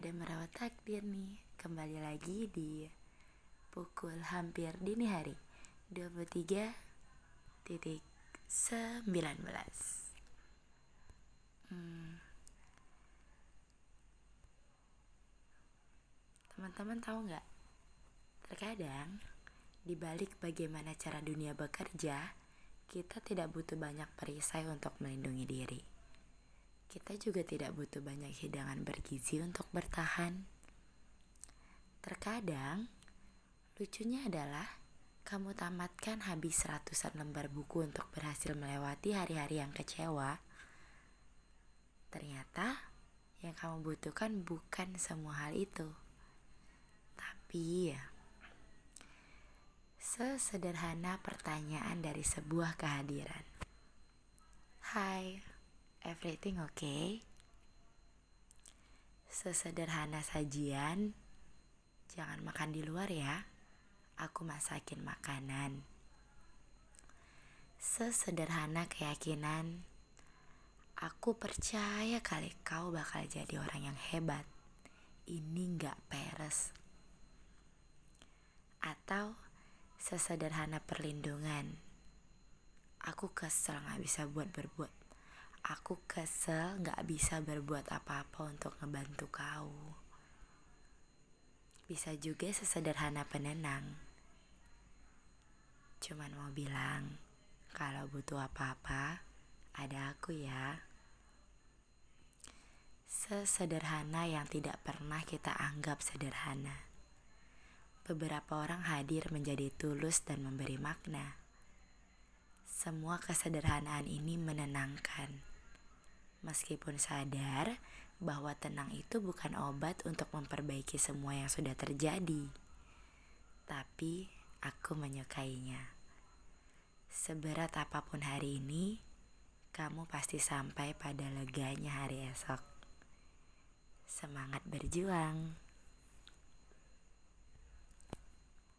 ada merawat takdir nih Kembali lagi di pukul hampir dini hari 23.19 hmm. Teman-teman tahu nggak? Terkadang di balik bagaimana cara dunia bekerja, kita tidak butuh banyak perisai untuk melindungi diri kita juga tidak butuh banyak hidangan bergizi untuk bertahan. Terkadang, lucunya adalah kamu tamatkan habis ratusan lembar buku untuk berhasil melewati hari-hari yang kecewa. Ternyata yang kamu butuhkan bukan semua hal itu. Tapi ya, sesederhana pertanyaan dari sebuah kehadiran. Hai, Everything okay? Sesederhana sajian, jangan makan di luar ya. Aku masakin makanan. Sesederhana keyakinan, aku percaya kali kau bakal jadi orang yang hebat. Ini gak peres. Atau sesederhana perlindungan, aku kesel gak bisa buat berbuat Aku kesel gak bisa berbuat apa-apa untuk ngebantu kau. Bisa juga sesederhana penenang. Cuman mau bilang, kalau butuh apa-apa, ada aku ya. Sesederhana yang tidak pernah kita anggap sederhana. Beberapa orang hadir menjadi tulus dan memberi makna. Semua kesederhanaan ini menenangkan meskipun sadar bahwa tenang itu bukan obat untuk memperbaiki semua yang sudah terjadi. Tapi aku menyukainya. Seberat apa pun hari ini, kamu pasti sampai pada leganya hari esok. Semangat berjuang!